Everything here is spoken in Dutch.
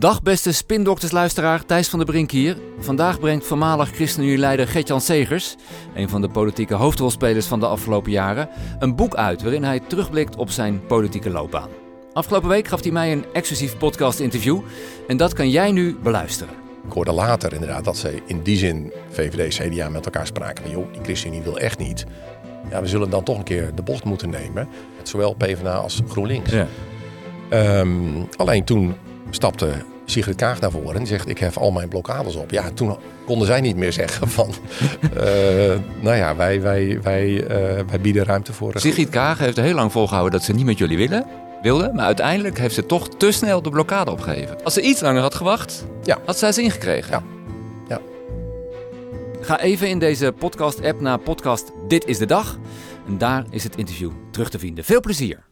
Dag beste spindoktersluisteraar, Thijs van der Brink hier. Vandaag brengt voormalig ChristenUnie-leider Gertjan Segers, een van de politieke hoofdrolspelers van de afgelopen jaren, een boek uit waarin hij terugblikt op zijn politieke loopbaan. Afgelopen week gaf hij mij een exclusief podcast-interview en dat kan jij nu beluisteren. Ik hoorde later inderdaad dat ze in die zin VVD, CDA met elkaar spraken van joh, die ChristenUnie wil echt niet. Ja, we zullen dan toch een keer de bocht moeten nemen. Zowel PvdA als GroenLinks. Ja. Ehm, alleen toen stapte Sigrid Kaag naar voren en zegt ik hef al mijn blokkades op. Ja, toen konden zij niet meer zeggen van eh, nou ja, wij, wij, wij, eh, wij bieden ruimte voor... Sigrid Kaag heeft heel lang volgehouden dat ze niet met jullie willen, wilde, maar uiteindelijk heeft ze toch te snel de blokkade opgegeven. Als ze iets langer had gewacht, Ja. had zij ze ingekregen. Ja. Ja. Ga even in deze podcast-app naar podcast Dit is de Dag en daar is het interview terug te vinden. Veel plezier!